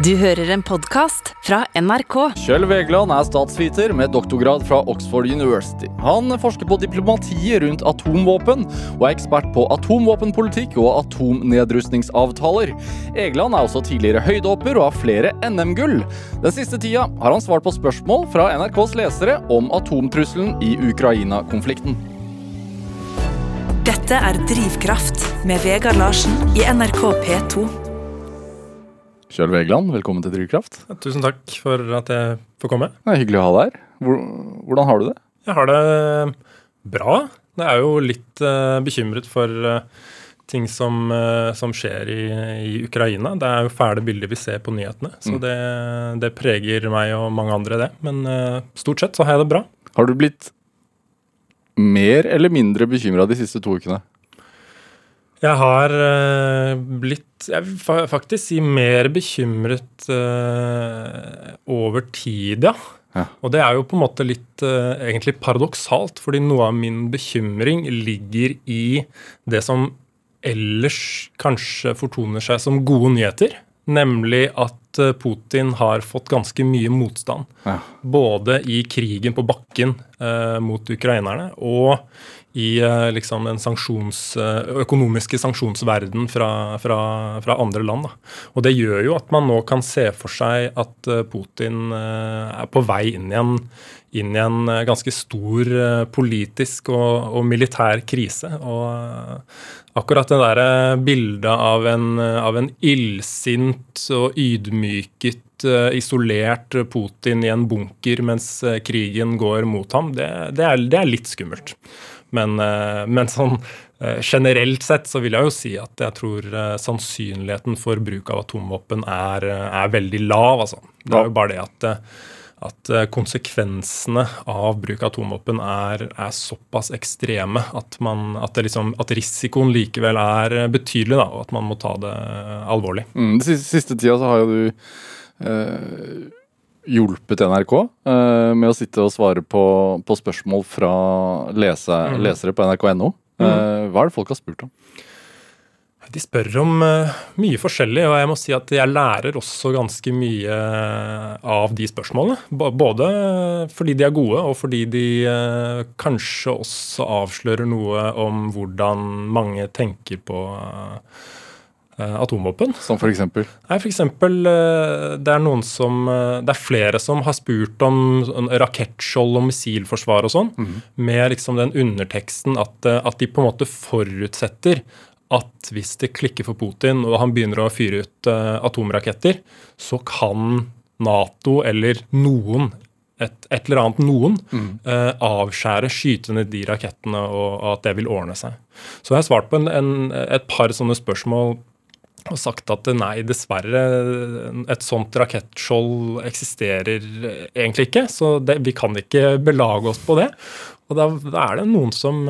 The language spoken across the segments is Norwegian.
Du hører en podkast fra NRK. Kjell Vegland er statsviter med doktorgrad fra Oxford University. Han forsker på diplomatiet rundt atomvåpen, og er ekspert på atomvåpenpolitikk og atomnedrustningsavtaler. Egeland er også tidligere høydehopper og har flere NM-gull. Den siste tida har han svart på spørsmål fra NRKs lesere om atomtrusselen i Ukraina-konflikten. Dette er Drivkraft med Vegard Larsen i NRK P2. Kjell Vegeland, velkommen til Drivkraft. Tusen takk for at jeg får komme. Det er hyggelig å ha deg her. Hvordan har du det? Jeg har det bra. Jeg er jo litt uh, bekymret for uh, ting som, uh, som skjer i, i, Ukraina. Det er jo fæle bilder vi ser på nyhetene, så mm. det, det, preger meg og mange andre, det. Men stort sett så har jeg det bra. Har du blitt mer eller mindre bekymra de siste to ukene? Jeg har uh, blitt jeg vil faktisk si mer bekymret uh, over tid, ja. ja. Og det er jo på en måte litt uh, egentlig paradoksalt, fordi noe av min bekymring ligger i det som ellers kanskje fortoner seg som gode nyheter. Nemlig at Putin har fått ganske mye motstand. Ja. Både i krigen på bakken mot ukrainerne og i eh, liksom den sanksjons, eh, økonomiske sanksjonsverden fra, fra, fra, andre land. Da. Og Det gjør jo at man nå kan se for seg at eh, Putin er på vei inn i en, inn i en ganske stor politisk og, og militær krise. Og akkurat det der bildet av en, av en illsint og ydmyket isolert Putin i en bunker mens krigen går mot ham, det, det, er, det er litt skummelt. Men, eh, men sånn eh, generelt sett så vil jeg jo si at jeg tror eh, sannsynligheten for bruk av atomvåpen er, er veldig lav. Altså. Det er jo bare det at, at konsekvensene av bruk av atomvåpen er, er såpass ekstreme at, man, at, liksom, at, risikoen likevel er betydelig, da, og at man må ta det alvorlig. Mm, den siste, siste tida så har jo du eh hjulpet NRK uh, med å sitte og svare på, på spørsmål fra lese, mm. lesere på nrk.no. Uh, mm. Hva er det folk har spurt om? De spør om uh, mye forskjellig, og jeg må si at jeg lærer også ganske mye av de spørsmålene. B både fordi de er gode, og fordi de kanskje også avslører noe om hvordan mange tenker på Eh, atomvåpen. Som for eksempel? Nei, for eksempel, eh, det er noen som eh, Det er flere som har spurt om rakettskjold og missilforsvar og sånn, mm. med liksom den underteksten at, at, de på en måte forutsetter at hvis det klikker for Putin og han begynner å fyre ut atomraketter, så kan Nato eller noen et, et, eller annet noen mm. uh, avskjære, skyte ned de rakettene, og, og, at det vil ordne seg. Så jeg har svart på en, en, et par sånne spørsmål og sagt at nei, dessverre, et sånt rakettskjold eksisterer egentlig ikke. Så det, vi kan ikke belage oss på det. Og da, da er det noen som,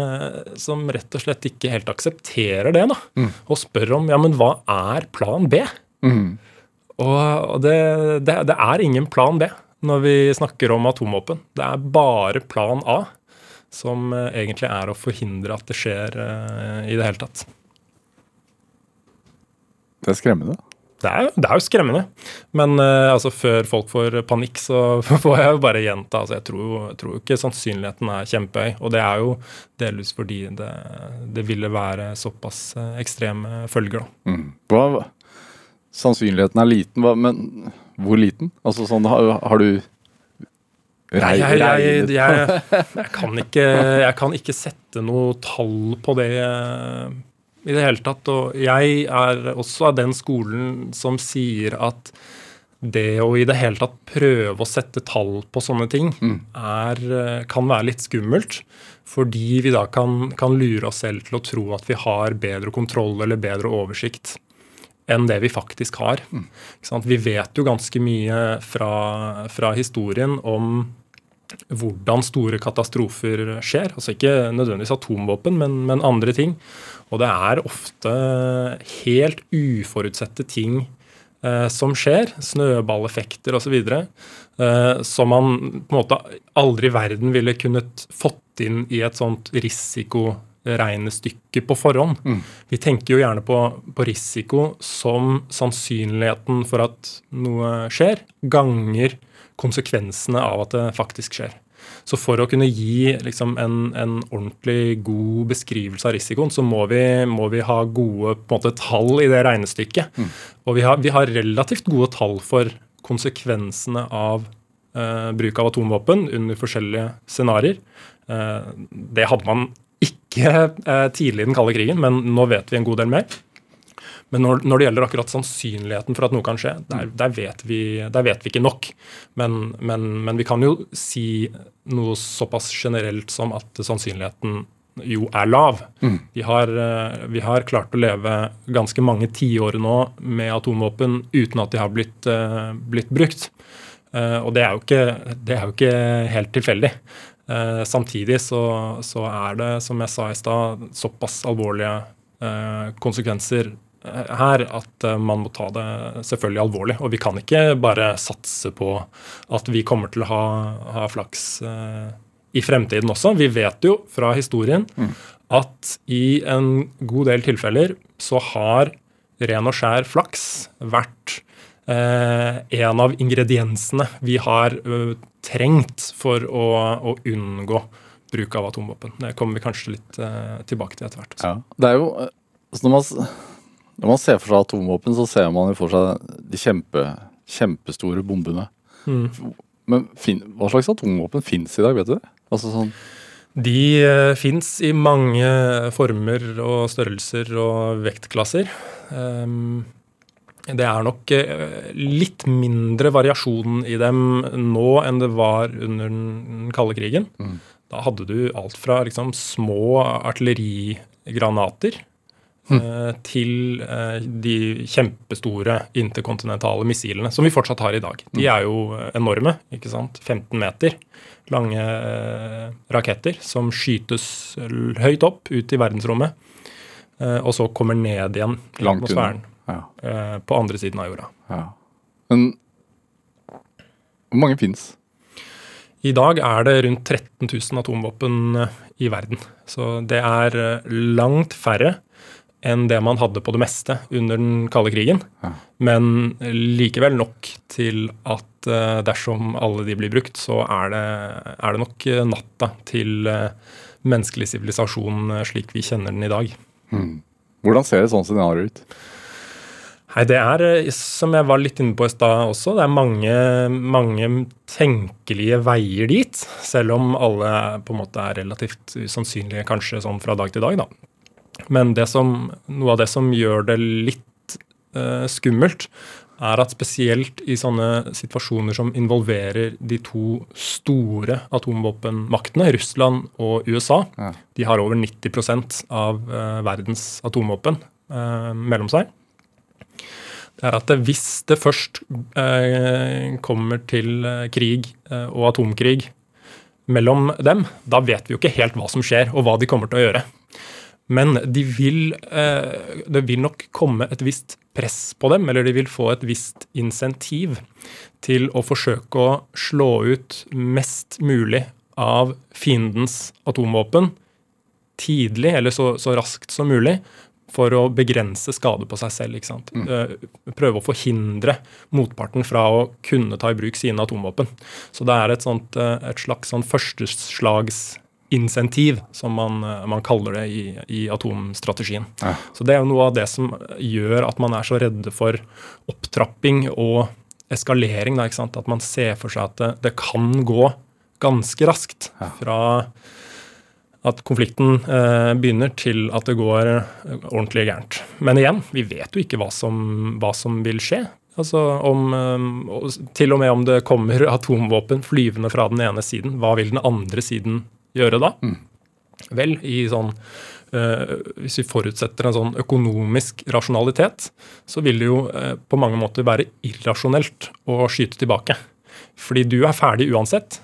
som, rett og slett ikke helt aksepterer det, da. Mm. Og spør om ja, men hva er plan B? Mm. Og, og det, det, det, er ingen plan B når vi snakker om atomvåpen. Det er bare plan A som egentlig er å forhindre at det skjer i det hele tatt. Det er skremmende. Det er, det er jo skremmende. Men uh, altså, før folk får panikk, så får jeg jo bare gjenta. Altså, jeg tror, jeg tror ikke sannsynligheten er kjempehøy. Og det er jo delvis fordi det, det ville være såpass uh, ekstreme følger. Da. Mm. Hva, sannsynligheten er liten, hva, men hvor liten? Altså sånn, har, har du Rei, jeg, jeg, jeg, jeg, kan ikke, jeg kan ikke sette noe tall på det i det hele tatt. Og jeg er også av den skolen som sier at det å i det hele tatt prøve å sette tall på sånne ting mm. er, kan være litt skummelt. Fordi vi da kan, kan, lure oss selv til å tro at vi har bedre kontroll eller bedre oversikt enn det vi faktisk har. Mm. Vi vet jo ganske mye fra, fra historien om hvordan store katastrofer skjer. Altså ikke nødvendigvis atomvåpen, men, men andre ting. Og det er ofte helt uforutsette ting eh, som skjer, snøballeffekter osv., eh, som man på en måte aldri i verden ville kunnet fått inn i et sånt risikoregnestykke på forhånd. Mm. Vi tenker jo gjerne på, på, risiko som sannsynligheten for at noe skjer, ganger konsekvensene av at det faktisk skjer. Så for å kunne gi liksom, en, en, ordentlig god beskrivelse av risikoen, så må vi, må vi ha gode måte, tall i det regnestykket. Mm. Og vi har, vi har, relativt gode tall for konsekvensene av eh, bruk av atomvåpen under forskjellige scenarioer. Eh, det hadde man ikke eh, tidlig i den kalde krigen, men nå vet vi en god del mer. Men når, når, det gjelder akkurat sannsynligheten for at noe kan skje, der, der, vet, vi, der vet, vi, ikke nok. Men, men, men, vi kan jo si noe såpass generelt som at sannsynligheten jo er lav. Mm. Vi, har, eh, vi, har, klart å leve ganske mange tiår nå med atomvåpen uten at de har blitt, blitt brukt. Og det er, jo ikke, det er jo ikke helt tilfeldig. Eh, samtidig så, så, er det, som jeg sa i stad, såpass alvorlige eh, konsekvenser eh, her at eh, man må ta det selvfølgelig alvorlig. Og vi kan ikke bare satse på at vi kommer til å ha, ha flaks eh, i fremtiden også. Vi vet jo fra historien mm. at i en god del tilfeller så har ren og skjær flaks vært eh, en av ingrediensene vi har uh, trengt for å, å, unngå bruk av atomvåpen. Det kommer vi kanskje litt uh, tilbake til etter hvert. Ja. Det er jo, når, man, når, man, ser for seg atomvåpen, så ser man jo for seg de kjempe, kjempestore bombene. Mm. Men fin, hva slags atomvåpen fins i dag, vet du? Altså sånn de eh, fins i mange former og størrelser og vektklasser. Um, det er nok eh, litt mindre variasjon i dem nå enn det var under den kalde krigen. Mm. Da hadde du alt fra liksom, små artillerigranater mm. eh, til eh, de kjempestore interkontinentale missilene, som vi fortsatt har i dag. De er jo enorme. ikke sant? 15 meter lange eh, raketter som skytes høyt opp ut i verdensrommet, og så kommer ned igjen i atmosfæren. Ja. På andre siden av jorda. Ja. Men hvor mange fins? I dag er det rundt 13 000 atomvåpen i verden. Så det er langt færre enn det man hadde på det meste under den kalde krigen. Ja. Men likevel nok til at dersom alle de blir brukt, så er det, er det nok natta til menneskelig sivilisasjon slik vi kjenner den i dag. Hmm. Hvordan ser et sånt scenario ut? Nei, Det er, eh, som jeg var litt inne på i stad også, det er mange, mange, tenkelige veier dit. Selv om alle på en måte er relativt usannsynlige kanskje sånn fra dag til dag. da. Men som, noe av det som gjør det litt uh, skummelt, er at spesielt i sånne situasjoner som involverer de to store atomvåpenmaktene, Russland og USA, ja. de har over 90% av uh, verdens atomvåpen uh, mellom seg det er at hvis det først eh, kommer til eh, krig eh, og atomkrig mellom dem, da vet vi jo ikke helt hva som skjer, og hva de kommer til å gjøre. Men de vil, eh, det vil nok komme et visst press på dem, eller de vil få et visst insentiv til å forsøke å slå ut mest mulig av fiendens atomvåpen tidlig, eller så, så raskt som mulig, for å begrense skade på seg selv. ikke sant? Mm. Eh, prøve å forhindre motparten fra å kunne ta i bruk sine atomvåpen. Så det er et, sånt, eh, et slags sånn førsteslagsinsentiv, som man, eh, man, kaller det i, i atomstrategien. Ja. Så det er jo noe av det som gjør at man er så redde for opptrapping og eskalering. Da, ikke sant? At man ser for seg at det, det kan gå ganske raskt fra at konflikten eh, begynner til at det går eh, ordentlig gærent. Men igjen, vi vet jo ikke hva som, hva som vil skje. Altså om, eh, Til og med om det kommer atomvåpen flyvende fra den ene siden, hva vil den andre siden gjøre da? Mm. Vel, i sånn eh, Hvis vi forutsetter en sånn økonomisk rasjonalitet, så vil det jo eh, på mange måter være irrasjonelt å skyte tilbake. Fordi du er ferdig uansett.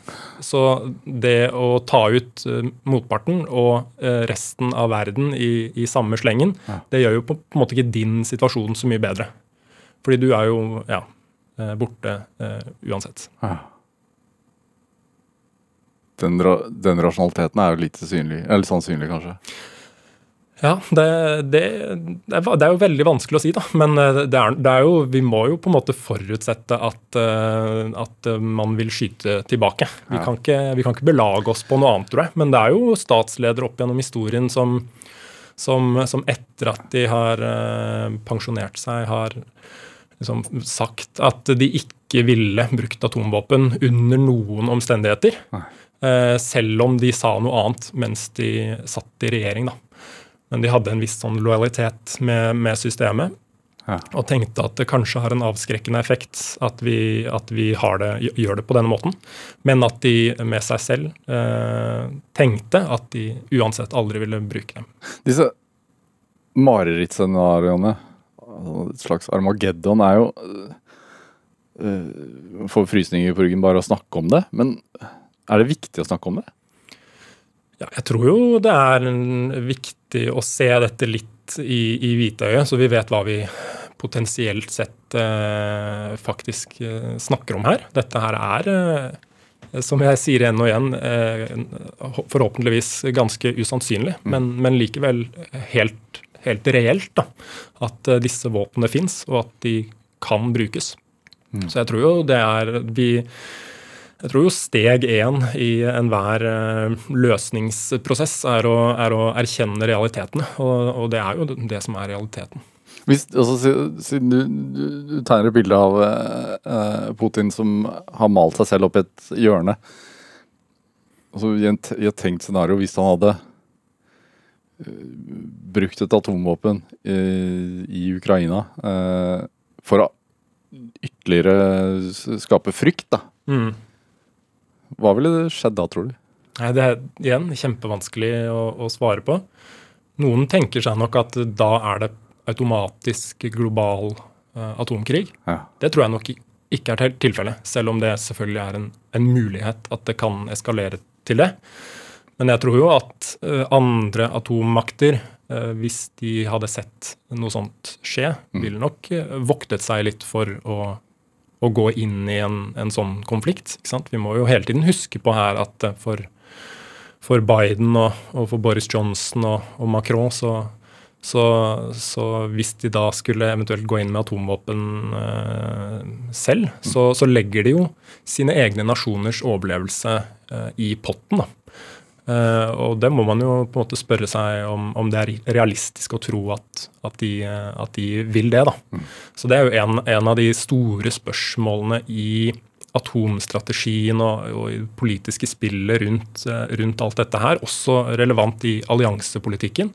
Så det å ta ut uh, motparten og resten av verden i, i samme slengen, det gjør jo på, på, en måte ikke din situasjon så mye bedre. Fordi du er jo ja, borte uansett. Ja. Den, den, rasjonaliteten er jo litt synlig, eller sannsynlig, kanskje? Ja, det, det, det, er jo veldig vanskelig å si, da. Men eh, det er, det er jo, vi må jo på en måte forutsette at, eh, at man vil skyte tilbake. Vi, ja. kan ikke, vi, kan ikke, belage oss på noe annet, tror jeg. Men det er jo statsledere opp gjennom historien som, som, som etter at de har pensjonert seg, har liksom sagt at de ikke ville brukt atomvåpen under noen omstendigheter. Uh, selv om de sa noe annet mens de satt i regjering, da. Men de hadde en viss sånn lojalitet med, med systemet. Ja. Og tenkte at det kanskje har en avskrekkende effekt at vi, at vi det, gjør det på denne måten. Men at de med seg selv eh, tenkte at de uansett aldri ville bruke dem. Disse marerittscenarioene, altså et slags Armageddon, er jo øh, Får frysninger på ryggen bare å snakke om det. Men er det viktig å snakke om det? Ja, jeg tror jo det er viktig å se dette litt i, i hvitøyet, så vi vet hva vi potensielt sett eh, faktisk eh, snakker om her. Dette her er, eh, som jeg sier igjen og igjen, eh, forhåpentligvis ganske usannsynlig, mm. men, men, likevel helt, helt reelt. da, At eh, disse våpnene fins, og at de kan brukes. Mm. Så jeg tror jo det er vi jeg tror jo steg én i enhver eh, løsningsprosess er å, er å erkjenne realitetene. Og, og, det er jo det som er realiteten. Hvis, altså, siden du, du, du, tegner et bilde av uh, Putin som har malt seg selv opp i et hjørne altså, I, en, i et tenkt scenario, hvis han hadde uh, brukt et atomvåpen i, i Ukraina uh, for å ytterligere skape frykt, da. Mm hva ville skjedd da, tror du? Nei, Det er igjen kjempevanskelig å, å, svare på. Noen tenker seg nok at da er det automatisk global uh, atomkrig. Ja. Det tror jeg nok ikke er tilfellet, selv om det selvfølgelig er en, en, mulighet at det kan eskalere til det. Men jeg tror jo at uh, andre atommakter, uh, hvis de hadde sett noe sånt skje, mm. ville nok voktet seg litt for å å gå inn i en, en sånn konflikt. Vi må jo hele tiden huske på her at eh, for, for Biden og, og, for Boris Johnson og, og Macron så, så, så, hvis de da skulle eventuelt gå inn med atomvåpen eh, selv, så, så, legger de jo sine egne nasjoners overlevelse eh, i potten. da. Uh, og det må man jo på en måte spørre seg om, om det er realistisk å tro at, at, de, at de, vil det. da. Mm. Så det er jo en, en, av de store spørsmålene i atomstrategien og, og i politiske spillet rundt, rundt, alt dette her, også relevant i alliansepolitikken.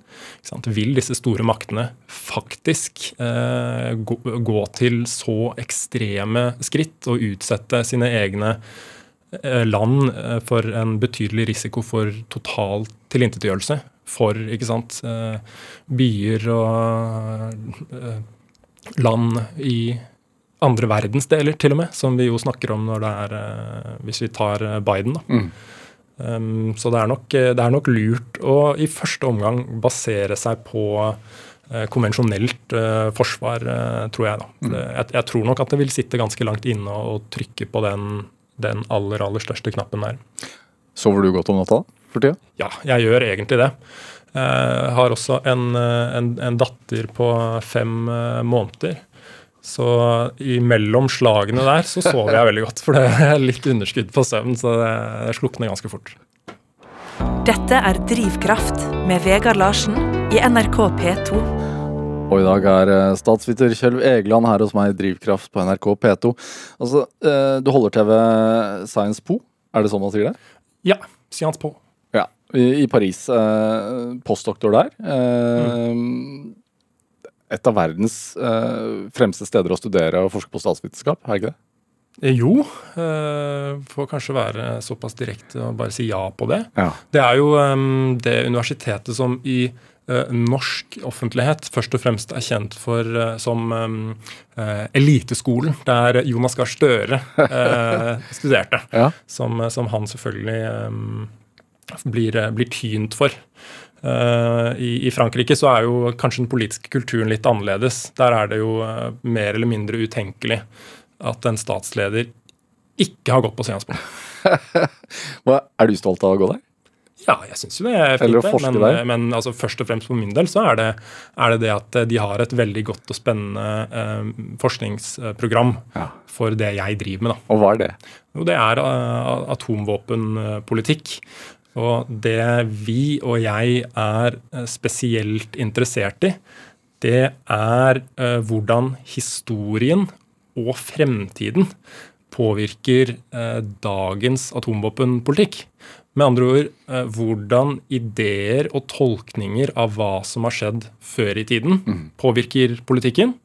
Vil disse store maktene faktisk uh, gå, gå, til så ekstreme skritt og utsette sine egne Eh, land eh, for en betydelig risiko for total tilintetgjørelse. For ikke sant, eh, byer og land i andre verdensdeler, til og med, som vi jo snakker om når det er Hvis vi tar Biden, da. Mm. Um, så det er, nok, det er, nok, lurt å i første omgang basere seg på uh, konvensjonelt uh, forsvar, uh, tror jeg. da. Mm. Jeg, jeg, tror nok at det vil sitte ganske langt inne å trykke på den den aller, aller største knappen der. Sover du godt om natta for tida? Ja, jeg gjør egentlig det. Jeg har også en, en, en datter på fem eh, måneder. Så imellom slagene der så sover jeg veldig godt. For det er litt underskudd på søvn, så det slukner ganske fort. Dette er Drivkraft med Vegard Larsen i NRK P2. Og i dag er eh, statsviter Kjølv Egeland her hos meg i Drivkraft på NRK P2. Altså, eh, du holder TV Science Po, er det sånn man sier det? Ja. Science Po. Ja, I, Paris. Eh, postdoktor der. Mm. Et av verdens fremste steder å studere og forske på statsvitenskap, er det ikke det? Jo, får kanskje være såpass direkte og bare si ja på det. Ja. Det er jo det universitetet som i norsk offentlighet først og fremst er kjent for uh, som um, uh, eliteskolen, der Jonas Gahr Støre eh, studerte. Ja. Som, som, han selvfølgelig eh, blir, blir, tynt for. I, I, Frankrike så er jo kanskje den politiske kulturen litt annerledes. Der er det jo mer eller mindre utenkelig at en statsleder ikke har gått på Seansborg. er du stolt av å gå der? Ja, jeg syns jo det er fint. Eller å forske men, der. men altså, først og fremst for min del så er det, er det det at de har et veldig godt og spennende eh, forskningsprogram Ja. for det jeg driver med. da. Og hva er det? Jo, det er uh, atomvåpenpolitikk. Og det vi og jeg er spesielt interessert i, det er uh, hvordan historien og fremtiden påvirker uh, dagens atomvåpenpolitikk. Med andre ord uh, hvordan ideer og tolkninger av hva som har skjedd før i tiden, påvirker politikken.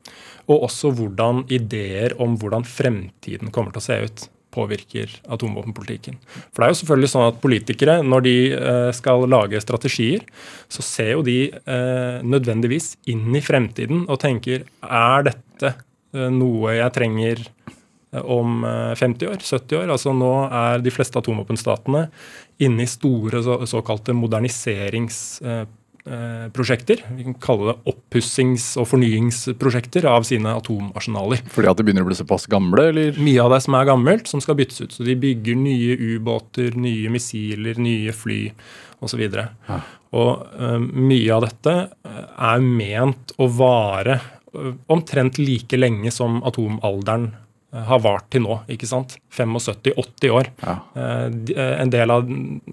Og også hvordan ideer om hvordan fremtiden kommer til å se ut, påvirker atomvåpenpolitikken. For det er jo selvfølgelig sånn at politikere, når de eh, skal lage strategier, så ser jo de eh, nødvendigvis inn i fremtiden og tenker er dette eh, noe jeg trenger eh, om eh, 50 år, 70 år? Altså Nå er de fleste atomvåpenstatene inne i store så, såkalte moderniseringsprosjekter. Vi kan kalle det oppussings- og fornyingsprosjekter av sine atomarsenaler. Fordi at de begynner å bli såpass gamle, eller? Mye av det som er gammelt, som skal byttes ut. Så de bygger nye ubåter, nye missiler, nye fly osv. Ja. Og eh, mye av dette eh, er ment å vare eh, omtrent like lenge som atomalderen eh, har vart til nå. ikke sant? 75-80 år. Ja. Eh, eh, En del av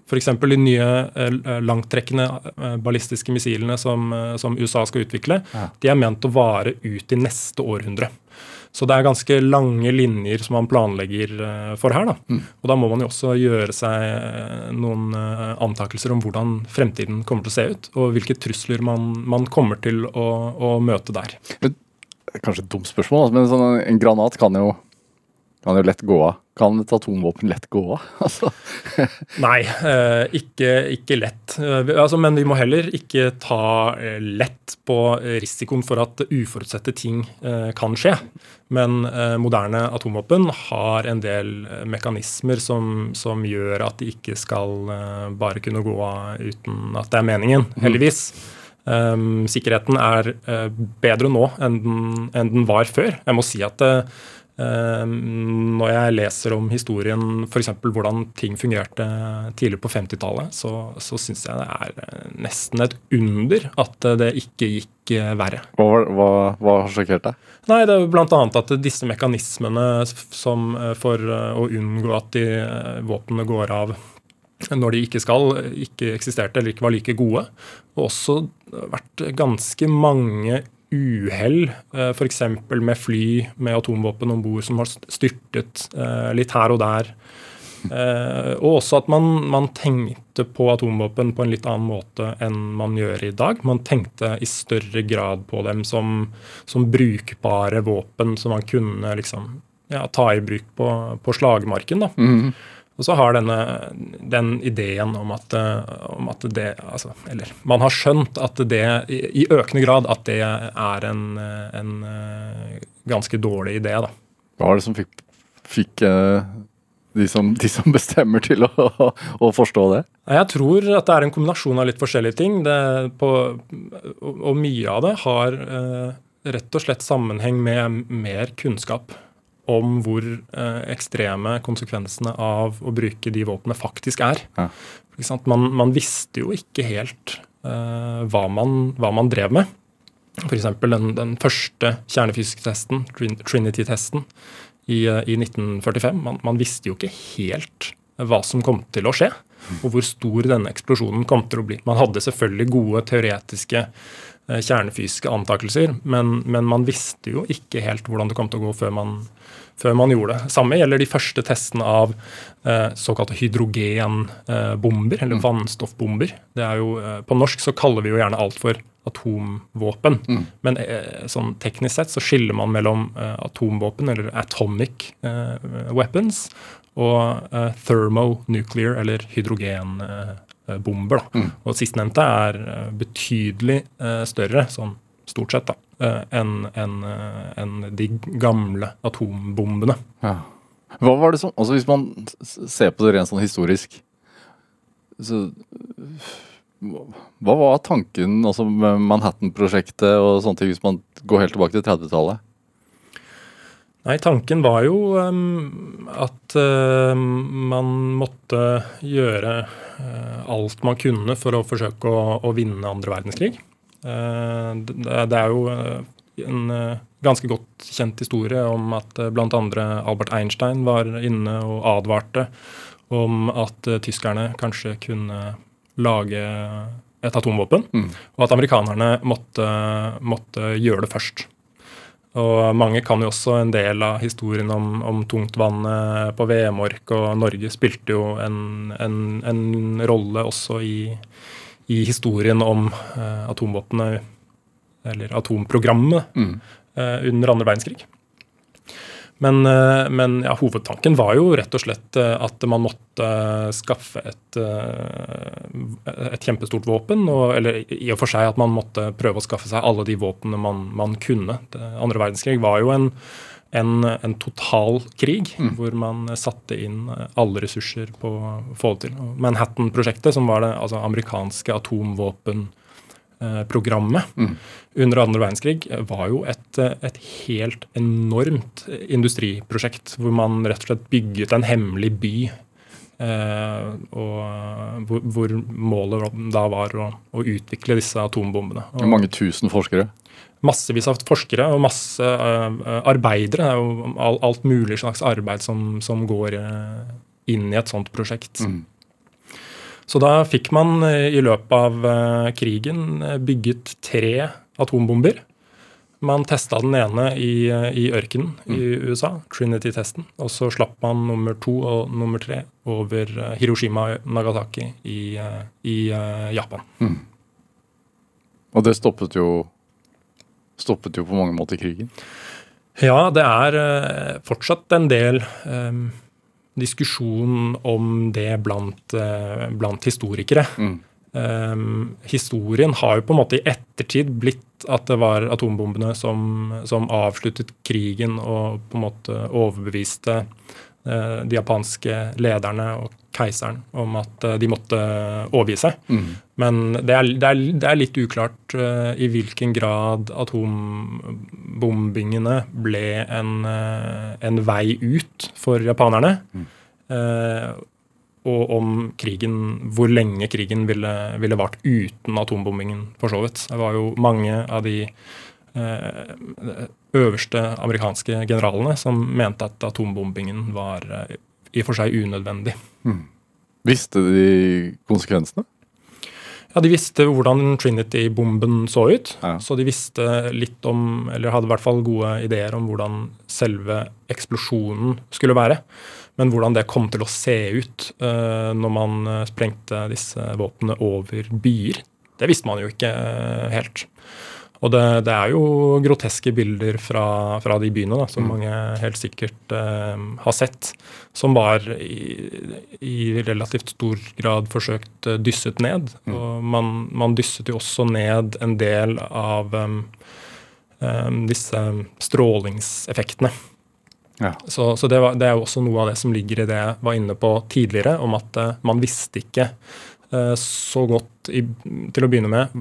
f.eks. de nye eh, langtrekkende ballistiske missilene som, som USA skal utvikle, Ja. de er ment å vare ut i neste århundre. Så det er ganske lange linjer som man planlegger for her. da. Og da må man jo også gjøre seg noen antakelser om hvordan fremtiden kommer til å se ut, og hvilke trusler man, man kommer til å, å møte der. Kanskje et dumt spørsmål, altså, men sånn, en granat kan jo, kan jo lett gå av. Kan et atomvåpen lett gå av? Altså, Nei, eh, ikke, ikke lett. Eh, altså, men vi må heller ikke ta eh, lett på risikoen for at uforutsette ting kan skje. Men moderne atomvåpen har en del mekanismer som, som gjør at de ikke skal bare kunne gå av uten at det er meningen, heldigvis. Um, sikkerheten er bedre nå enn den, enn den var før. Jeg må si at Um, når jeg leser om historien, f.eks. hvordan ting fungerte tidlig på 50-tallet, så, så syns jeg det er eh, nesten et under at eh, det ikke gikk eh, verre. hva, hva, hva har sjokkert deg? Nei, det er bl.a. at disse mekanismene som for å unngå at de våpnene går av når de ikke skal, ikke eksisterte eller ikke var like gode. Og også vært ganske mange uhell, f.eks. med fly med atomvåpen om bord som har styrtet eh, litt her og der. Eh, og også at man, man tenkte på atomvåpen på en litt annen måte enn man gjør i dag. Man tenkte i større grad på dem som, som brukbare våpen som man kunne liksom, ja, ta i bruk på, på slagmarken. da. Og så har denne, den ideen om at, eh, om at det altså, Eller man har skjønt at det i, økende grad at det er en, en eh, ganske dårlig idé. da. Hva var det som fikk, fikk eh, de, som, de som bestemmer til å, å forstå det? Jeg tror at det er en kombinasjon av litt forskjellige ting. Det, på, og, og mye av det har rett og slett sammenheng med mer kunnskap om hvor eh, ekstreme konsekvensene av å bruke de våpnene faktisk er. Ja. Man, man visste jo ikke helt uh, hva, man, hva man drev med. F.eks. Den, den første kjernefysiske testen, Trinity-testen, i, eh, i 1945. Man, man visste jo ikke helt hva som kom til å skje, og hvor stor denne eksplosjonen kom til å bli. Man hadde selvfølgelig gode teoretiske kjernefysiske antakelser, men, men man visste jo ikke helt hvordan det kom til å gå før man, før man gjorde det. Samme gjelder de første testene av eh, såkalte hydrogenbomber, eller vannstoffbomber. Det er jo, eh, på norsk så kaller vi jo gjerne alt for atomvåpen. Men eh, sånn teknisk sett så skiller man mellom eh, atomvåpen, eller atomic weapons, og thermonuclear, eller hydrogenbomber. Mm. Og sistnevnte er betydelig større, sånn stort sett, da, enn en, en de gamle atombombene. Ja. Hva var det som Altså Hvis man ser på det rent sånn historisk så, Hva var tanken altså med Manhattan-prosjektet og sånne ting, hvis man går helt tilbake til 30-tallet? Nei, tanken var jo um, at uh, man måtte gjøre uh, alt man kunne for å forsøke å, å vinne andre verdenskrig. Uh, det, er jo en ganske godt kjent historie om at bl.a. Albert Einstein var inne og advarte om at tyskerne kanskje kunne lage et atomvåpen, mm. og at amerikanerne måtte, måtte gjøre det først. Og mange kan jo også en del av historien om, om tungtvannet på Vemork, og Norge spilte jo en, en, en rolle også i, i, historien om uh, atomvåpnene, eller atomprogrammet, mm. uh, under andre verdenskrig. Men, uh, men ja, hovedtanken var jo rett og slett at man måtte skaffe et, et kjempestort våpen. Og, eller i og for seg at man måtte prøve å skaffe seg alle de våpnene man, man kunne. Det andre verdenskrig var jo en, en, en total krig, mm. hvor man satte inn alle ressurser på å få det til. Manhattan-prosjektet, som var det altså, amerikanske atomvåpen Eh, mm. under andre verdenskrig var jo et, eh, et, helt enormt industriprosjekt, hvor man rett og slett bygget en hemmelig by. Eh, og hvor, hvor, målet da var å, å, utvikle disse atombombene. Og mange tusen forskere? Massevis av forskere og masse uh, arbeidere. og alt mulig slags arbeid som, som går uh, inn i et sånt prosjekt. Mm. Så da fikk man eh, i løpet av krigen bygget tre atombomber. Man testa den ene i, i ørkenen mm. i USA, Trinity-testen. Og så slapp man nummer to og nummer tre over Hiroshima og Nagasaki i, i Japan. Mm. Og det stoppet jo, stoppet jo på mange måter krigen? Ja, det er fortsatt en del um, diskusjon om det blant, eh, blant historikere. Mm. Um, historien har jo på en måte i ettertid blitt at det var atombombene som, som avsluttet krigen og på en måte overbeviste uh, de japanske lederne og keiseren om at uh, de måtte overgi seg. Mm. Men det er, det, er, det er, litt uklart uh, i hvilken grad atombombingene ble en, en vei ut for japanerne. Mm. Og om krigen, hvor lenge krigen ville, ville vart uten atombombingen, for så vidt. Det var jo mange av de eh, øverste amerikanske generalene som mente at atombombingen var eh, i og for seg unødvendig. Mm. Visste de konsekvensene? Ja, De visste hvordan Trinity-bomben så ut. Ja. Så de visste litt om, eller hadde i hvert fall gode ideer om hvordan selve eksplosjonen skulle være. Men hvordan det kom til å se ut uh, når man uh, sprengte disse våpnene over byer, det visste man jo ikke uh, helt. Og det, det, er jo groteske bilder fra, fra de byene da, som mm. mange helt sikkert har sett, som var i, i, relativt stor grad forsøkt dysset ned. Mm. Og man, man, dysset jo også ned en del av um, um, disse strålingseffektene ja. Så, så det, var, det, er jo også noe av det som ligger i det jeg var inne på tidligere, om at uh, man visste ikke uh, så godt i, til å begynne med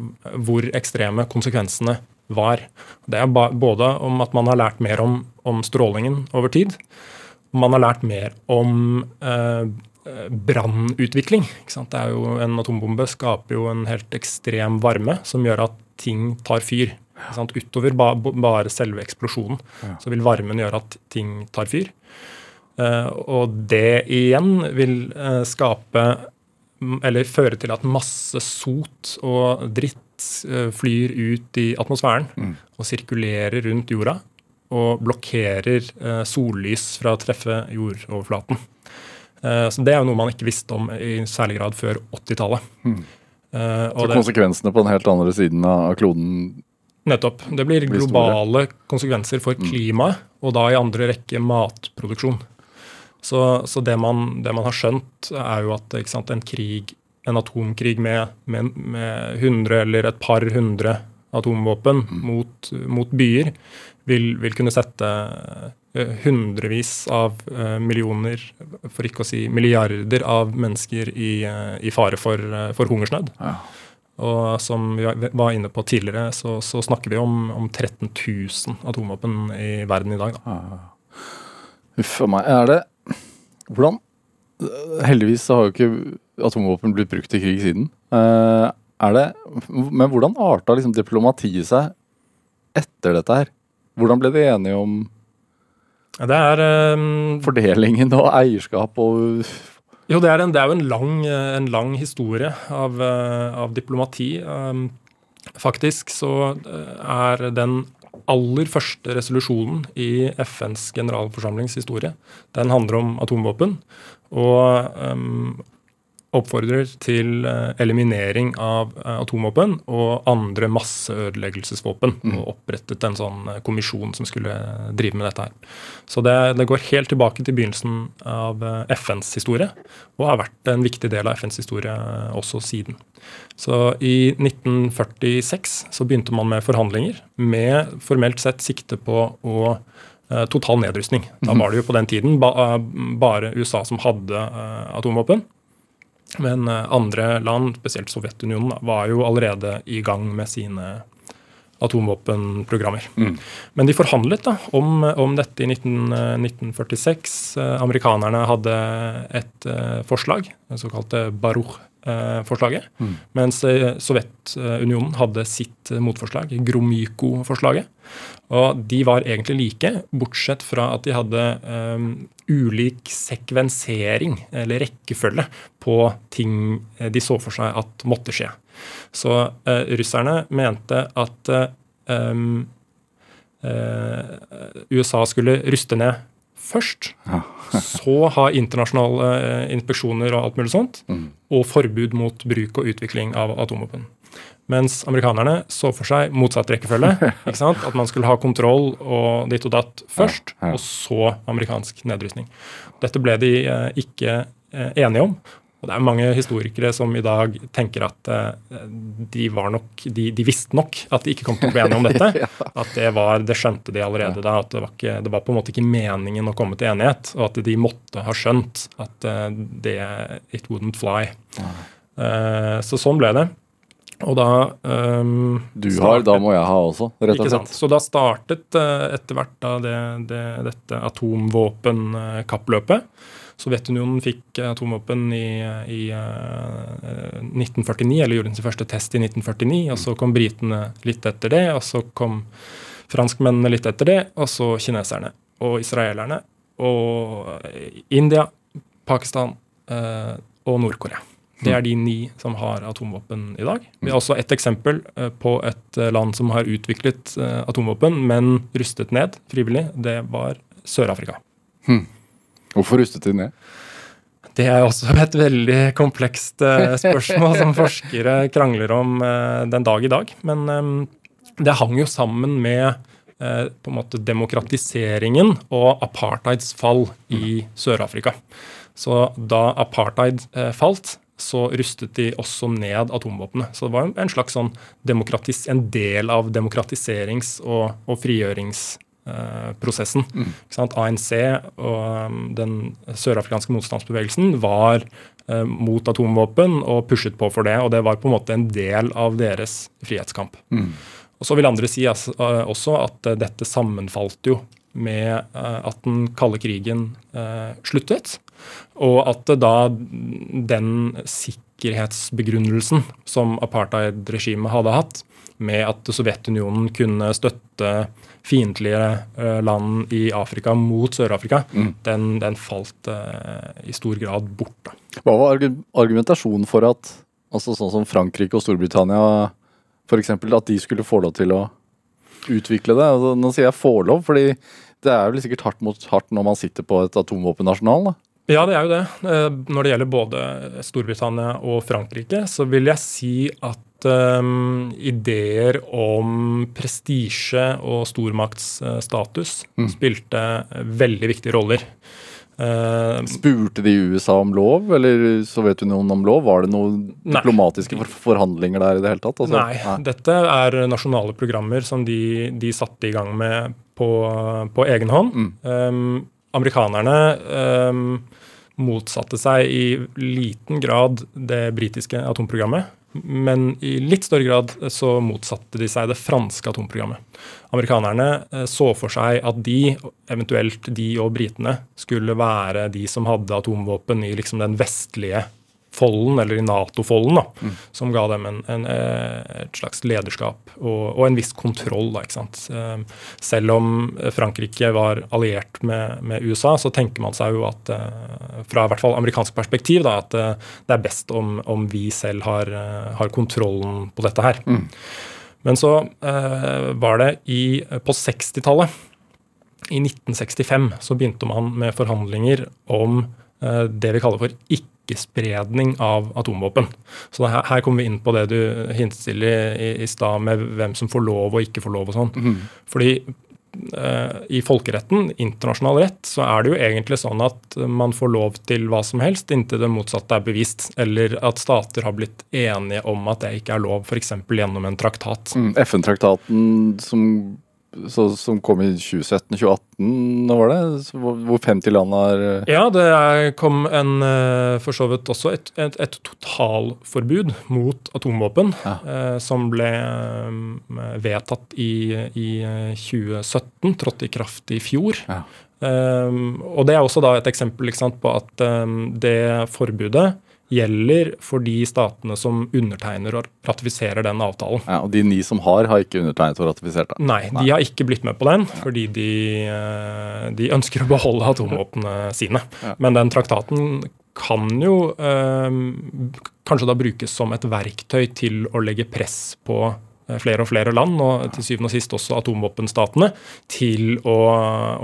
hvor ekstreme konsekvensene var. Det er ba, både om at man har lært mer om, om strålingen over tid, man har lært mer om uh, brannutvikling. En atombombe skaper jo en helt ekstrem varme som gjør at ting tar fyr. Utover ba, bare selve eksplosjonen ja. så vil varmen gjøre at ting tar fyr. Uh, og det igjen vil uh, skape Eller føre til at masse sot og dritt uh, flyr ut i atmosfæren mm. og sirkulerer rundt jorda og blokkerer sollys fra å treffe jordoverflaten. så det er jo noe man ikke visste om i særlig grad før 80-tallet. Mm. så konsekvensene på den helt andre siden av kloden Nettopp. Det blir globale konsekvenser for mm. klimaet, og da i andre rekke matproduksjon. Så, så det, man, det, man, har skjønt, er jo at sant, en krig, en atomkrig med, med, med, 100 eller et par hundre atomvåpen mm. mot, mot, byer vil, vil, kunne sette eh, hundrevis av uh, millioner, for ikke å si milliarder av mennesker i, uh, i fare for, for hungersnød. Ja. Og som vi var inne på tidligere, så, så snakker vi om, om, 13 000 atomvåpen i verden i dag. Da. Uff a meg. Er det Hvordan Heldigvis så har jo ikke atomvåpen blitt brukt i krig siden. Uh, er det, men hvordan arta liksom diplomatiet seg etter dette her? Hvordan ble de enige om det er um, Fordelingen og eierskap og Jo, det er, en, det er jo en lang, en lang, historie av, eh, av diplomati. Um, faktisk så eh, er den aller første resolusjonen i FNs generalforsamlings historie, den handler om atomvåpen. Og um, oppfordrer til eh, eliminering av eh, atomvåpen og andre masseødeleggelsesvåpen. Mm. Og opprettet en sånn eh, kommisjon som skulle drive med dette her. Så det, det, går helt tilbake til begynnelsen av FNs historie, og har vært en viktig del av FNs historie også siden. Så i 1946 så begynte man med forhandlinger med formelt sett sikte på å total nedrustning. Da mhm. var det jo på den tiden bare USA som hadde atomvåpen. Men eh, andre land, spesielt Sovjetunionen, var jo allerede i gang med sine atomvåpenprogrammer. Mm. Men de forhandlet da om, om dette i 19, 1946. Eh, amerikanerne hadde et forslag, det såkalte Baruch forslaget, mm. Mens Sovjetunionen hadde sitt motforslag, Gromyko-forslaget. Og de var egentlig like, bortsett fra at de hadde um, ulik sekvensering, eller rekkefølge, på ting de så for seg at måtte skje. Så uh, russerne mente at um, uh, USA skulle ruste ned først. Ja. så ha internasjonale inspeksjoner og alt mulig sånt. Mm. Og forbud mot bruk og utvikling av atomvåpen. Mens amerikanerne så for seg motsatt rekkefølge. ikke sant? At man skulle ha kontroll og ditt og datt først, og så amerikansk nedrustning. Dette ble de eh, ikke eh, enige om. Og det er mange historikere som i dag tenker at eh, de, nok, de, de visste nok at de ikke kom til å bli enige om dette. At det, var, det skjønte de allerede da. At det var, ikke, det var, på en måte ikke meningen å komme til enighet. Og at de måtte ha skjønt at det It wouldn't fly. Så sånn ble det. Og da um, Du startet, har, da må jeg ha også, rett og slett. Så da startet uh, etter hvert da det, det, dette atomvåpenkappløpet. Sovjetunionen fikk atomvåpen i, i uh, 1949, eller gjorde sin første test i 1949. og Så kom britene litt etter det, og så kom franskmennene litt etter det, og så kineserne og israelerne og India, Pakistan uh, og Nord-Korea. Det er de ni som har atomvåpen i dag. Vi har også et eksempel eh, på et eh, land som har utviklet eh, atomvåpen, men rustet ned frivillig. Det var Sør-Afrika. Hmm. Hvorfor rustet de ned? Det er også et veldig komplekst spørsmål som forskere krangler om den dag i dag. Men det hang jo sammen med på en måte demokratiseringen og apartheids fall i Sør-Afrika. Så da apartheid falt, så rustet de også ned atomvåpnene. Så det var en slags sånn en del av demokratiserings- og, og frigjøringsprosessen. Mm. ANC og um, den sørafrikanske motstandsbevegelsen var eh, mot atomvåpen og pushet på for det. Og det var på en måte en del av deres frihetskamp. Mm. Og Så vil andre si altså, også at uh, dette sammenfalt jo med at den kalde krigen sluttet. Og at da den sikkerhetsbegrunnelsen som apartheid-regimet hadde hatt, med at Sovjetunionen kunne støtte fiendtlige eh, land i Afrika mot Sør-Afrika, mm. den, den, falt uh, i stor grad bort. Da. Hva var argumentasjonen for at altså sånn som Frankrike og Storbritannia f.eks. at de skulle få lov til å utvikle det? Altså, nå sier jeg få lov, fordi det er vel sikkert hardt mot hardt når man sitter på et atomvåpenarsenal? da? Ja, det er jo det. Eh, når det gjelder både Storbritannia og Frankrike, så vil jeg si at um, ideer om prestisje og stormaktsstatus mm. spilte veldig viktige roller. Uh, Spurte de USA om lov, eller Sovjetunionen om lov? Var det noen nei. diplomatiske forhandlinger der i det hele tatt? Altså, nei, nei, dette er nasjonale programmer som de, de satte i gang med på, på egen hånd. Mm. Um, amerikanerne um, motsatte seg i liten grad det britiske atomprogrammet. men i litt større grad så motsatte de seg det franske atomprogrammet. Amerikanerne eh, så for seg at de, eventuelt de og britene, skulle være de som hadde atomvåpen i liksom den vestlige folden, eller i Nato-folden, da, mm. som ga dem en, en, eh, et slags lederskap og, og, en viss kontroll. Da, ikke sant? Eh, selv om Frankrike var alliert med, med USA, så tenker man seg jo at fra i hvert fall amerikansk perspektiv da, at det er best om, om vi selv har, har, kontrollen på dette her. Mm. Men så eh, var det i, på 60-tallet, i 1965, så begynte man med forhandlinger om eh, det vi kaller for ikke-spredning av atomvåpen. Så her, her, kommer vi inn på det du hintet til i, i, i stad, med hvem som får lov og ikke får lov og sånn. Mm. Fordi Eh, i folkeretten, internasjonal rett, så er det jo egentlig sånn at man får lov til hva som helst inntil det motsatte er bevist, eller at stater har blitt enige om at det ikke er lov, f.eks. gjennom en traktat. Mm, FN-traktaten som så, som kom i 2017-2018, nå var det? Hvor 50 land har eh, Ja, det kom en eh, for så vidt også et, et, et totalforbud mot atomvåpen ja. eh, som ble eh, vedtatt i, i, 2017, trådte i kraft i fjor. Ja. Eh, og det er også da et eksempel sant, på at eh, det forbudet gjelder for de statene som undertegner og ratifiserer den avtalen. Ja, Og de ni som har, har ikke undertegnet og ratifisert den? Nei, de har ikke blitt med på den, fordi de, eh, de ønsker å beholde atomvåpnene sine. Ja. Men den traktaten kan jo eh, kanskje da brukes som et verktøy til å legge press på eh, flere og flere land, og til syvende og sist også atomvåpenstatene, til å,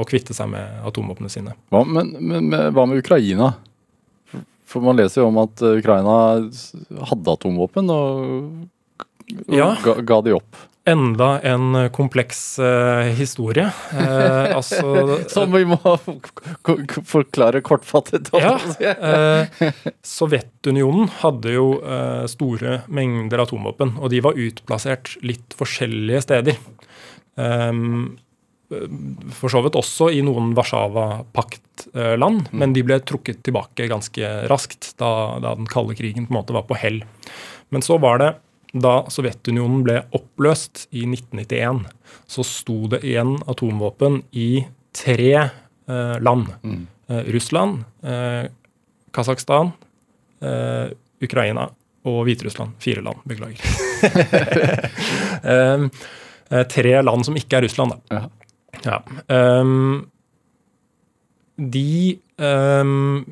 å kvitte seg med atomvåpnene sine. Hva, men, men, hva med Ukraina? For man leser jo om at eh, Ukraina hadde atomvåpen og, og ja. ga, ga, de opp. Enda en kompleks uh, historie. Uh, altså, Som vi må forklare kortfattet. Ja, uh, Sovjetunionen hadde jo store mengder atomvåpen, og de var utplassert litt forskjellige steder. Um, for så vidt også i noen Warszawa-paktland, mm. men de ble trukket tilbake ganske raskt da, da, den kalde krigen på en måte var på hell. Men så var det da Sovjetunionen ble oppløst i 1991, så sto det igjen atomvåpen i tre eh, land. Mm. Eh, Russland, eh, Kasakhstan, eh, Ukraina og Hviterussland. Fire land, beklager. Eh, eh, tre land som ikke er Russland, da. Ja. Ja. Um, de um,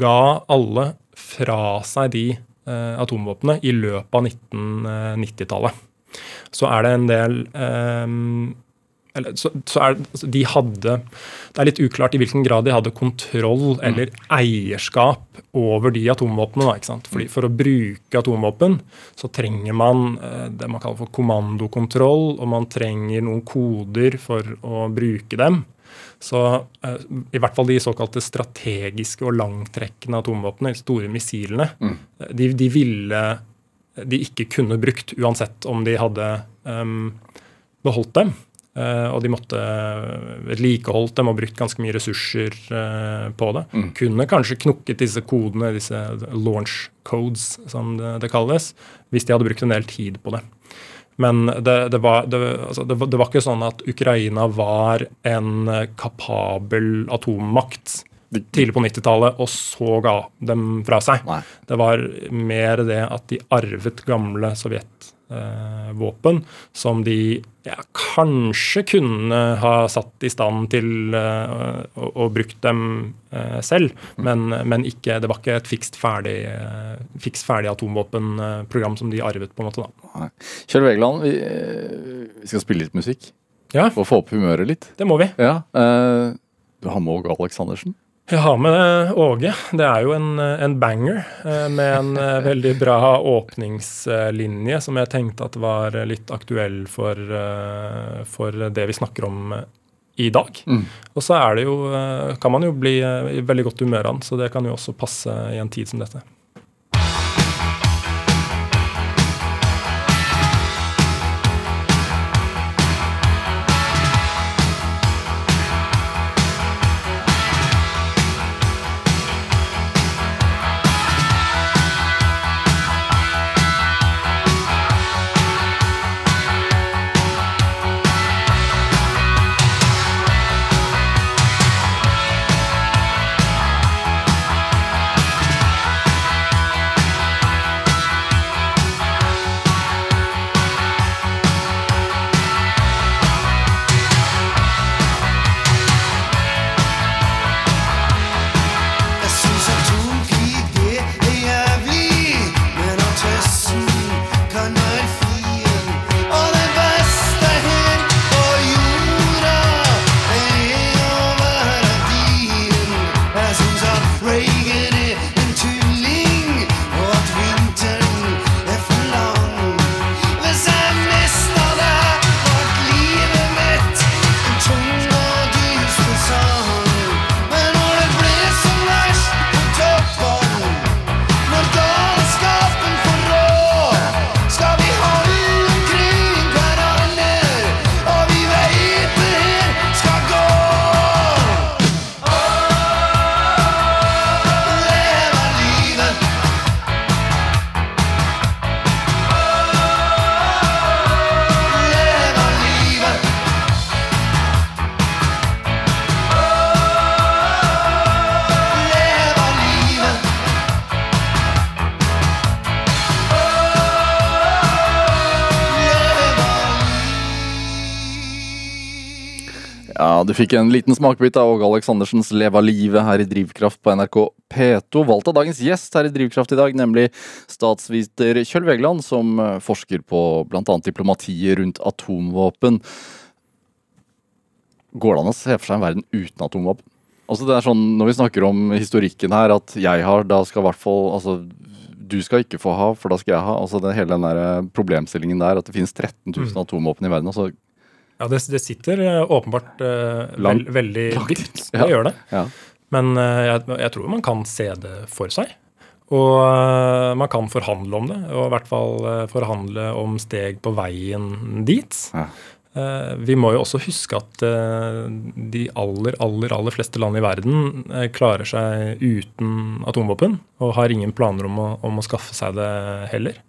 ga alle fra seg de uh, atomvåpnene i løpet av 1990-tallet. Så er det en del um, så, så er, altså, de hadde Det er litt uklart i hvilken grad de hadde kontroll mm. eller eierskap over de atomvåpnene. sant? Fordi For å bruke atomvåpen så trenger man eh, det man kaller for kommandokontroll, og man trenger noen koder for å bruke dem. Så eh, i hvert fall de såkalte strategiske og langtrekkende atomvåpnene, de store missilene, mm. de, de, ville de ikke kunne brukt uansett om de hadde um, beholdt dem. Eh, og de måtte vedlikeholdt dem og brukt ganske mye ressurser eh, på det. Mm. Kunne kanskje knukket disse kodene, disse launch codes som det, det, kalles, hvis de hadde brukt en del tid på det. Men det, det, var, altså det, var, ikke sånn at Ukraina var en kapabel atommakt tidlig på 90-tallet, og så ga dem fra seg. Nei. Det var mer det at de arvet gamle Sovjet eh, våpen som de ja, kanskje kunne ha satt i stand til eh, å, å brukt dem eh, selv, men, men, ikke, det var ikke et fikst ferdig, eh, fiks ferdig atomvåpenprogram som de arvet. på en måte da. Kjell Vegeland, vi, eh, vi, skal spille litt musikk ja. og få opp humøret litt. Det må vi. Ja, eh, du har med Åge Aleksandersen? Jeg har med Åge. Det er jo en, en banger eh, med en eh, veldig bra åpningslinje som jeg tenkte at var litt aktuell for, eh, for det vi snakker om i dag. Mm. Og så er det jo, kan man jo bli i veldig godt humør av den, så det kan jo også passe i en tid som dette. Du fikk en liten smakebit av Åge Aleksandersens 'Leva livet' her i Drivkraft på NRK P2. Valgt av dagens gjest her i Drivkraft i dag, nemlig statsviter Kjøll Vegland, som eh, forsker på bl.a. diplomatiet rundt atomvåpen. Går det an å se for seg en verden uten atomvåpen? Altså det er sånn, Når vi snakker om historikken her, at jeg har, da skal i hvert fall altså, Du skal ikke få ha, for da skal jeg ha. altså det, Hele den der problemstillingen der, at det finnes 13 000 mm. atomvåpen i verden. altså ja, det, det sitter eh, åpenbart uh, veld, veldig dypt. Det ja. gjør det. Ja. Men uh, jeg, jeg, tror man kan se det for seg. Og man kan forhandle om det, og i hvert fall forhandle om steg på veien dit. Ja. Vi må jo også huske at de aller, aller, aller fleste land i verden klarer seg uten atomvåpen, og har ingen planer om å, om å skaffe seg det heller.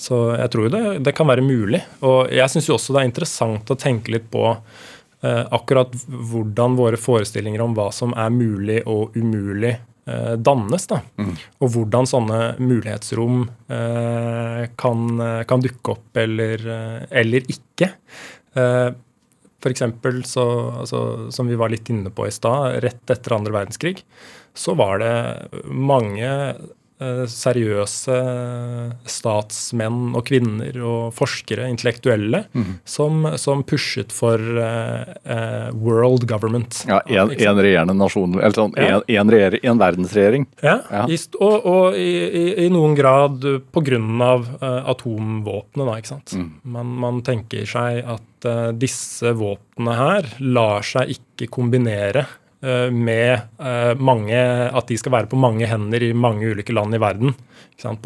Så jeg tror det, det kan være mulig. Og jeg syns også det er interessant å tenke litt på eh, akkurat hvordan våre forestillinger om hva som er mulig og umulig, eh, dannes. da. Mm. Og hvordan sånne mulighetsrom eh, kan, kan, dukke opp eller, eller ikke. Eh, for eksempel, så, altså, som vi var litt inne på i stad, rett etter andre verdenskrig, så var det mange seriøse statsmenn og -kvinner og forskere, intellektuelle, mm. som, som, pushet for uh, world government. Ja, en, en regjerende nasjon, eller sånn, ja. en, en, verdensregjering. Ja, ja. Og, og i, i, i, noen grad pga. Uh, atomvåpnene, da, ikke sant. Mm. Man, man, tenker seg at uh, disse våpnene her lar seg ikke kombinere Eh, med eh, mange, at de skal være på mange hender i mange ulike land i verden.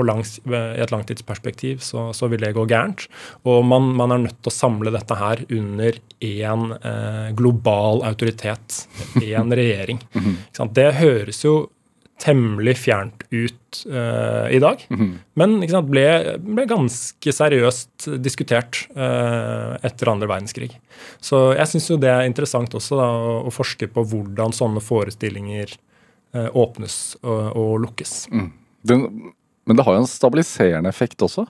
Langs, I et langtidsperspektiv så, så, vil det gå gærent. Og man, man, er nødt til å samle dette her under én eh, global autoritet, én regjering. Mhm. Det høres jo temmelig fjernt ut uh, i dag. Mm -hmm. Men sant, ble, ble, ganske seriøst diskutert uh, etter andre verdenskrig. Så jeg syns jo det er interessant også da, å, å, forske på hvordan sånne forestillinger uh, åpnes og, og lukkes. Mm. Den, men det har jo en stabiliserende effekt også?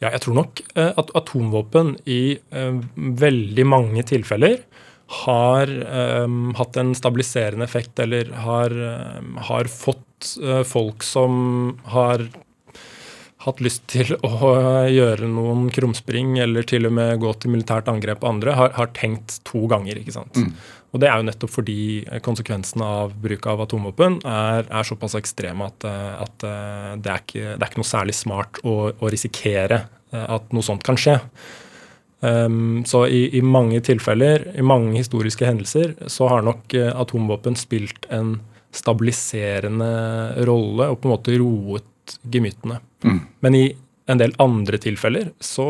Ja, jeg tror nok at atomvåpen i veldig mange tilfeller har um, hatt en stabiliserende effekt, eller har, um, har fått uh, folk som har hatt lyst til å gjøre noen krumspring eller til og med gå til militært angrep på andre, har, har tenkt to ganger. ikke sant? Mm. Og Det er jo nettopp fordi konsekvensene av bruk av atomvåpen er, er såpass ekstreme at, at det, er ikke, det, er ikke, noe særlig smart å, å risikere at noe sånt kan skje. Um, så i, i, mange tilfeller, i mange historiske hendelser, så har nok uh, atomvåpen spilt en stabiliserende rolle og på en måte roet gemyttene. Mm. Men i en del andre tilfeller så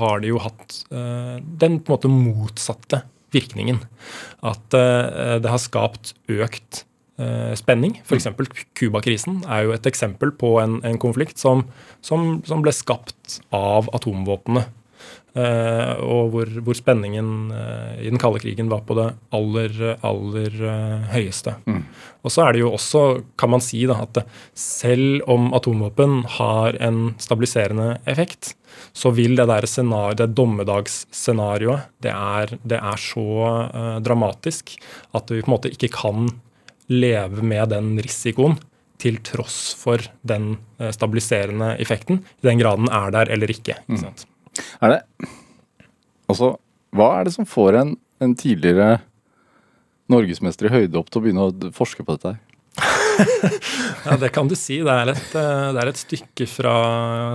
har de jo hatt uh, den på en måte motsatte virkningen. At uh, det har skapt økt spenning. F.eks. Cuba-krisen er jo et eksempel på en, en konflikt som, som, som ble skapt av atomvåpnene. Uh, og hvor, hvor spenningen uh, i den kalde krigen var på det aller, aller uh, høyeste. Mm. Og så er det jo også, kan man si, da, at selv om atomvåpen har en stabiliserende effekt, så vil det der scenario, det dommedagsscenarioet, det, det, er så dramatisk at vi på en måte ikke kan leve med den risikoen til tross for den stabiliserende effekten, i den graden er der eller ikke. ikke mm. Er det Altså, hva er det som får en, en tidligere norgesmester i høydehopp til å begynne å forske på dette her? ja, det kan du si. Det er et, eh, det er et stykke fra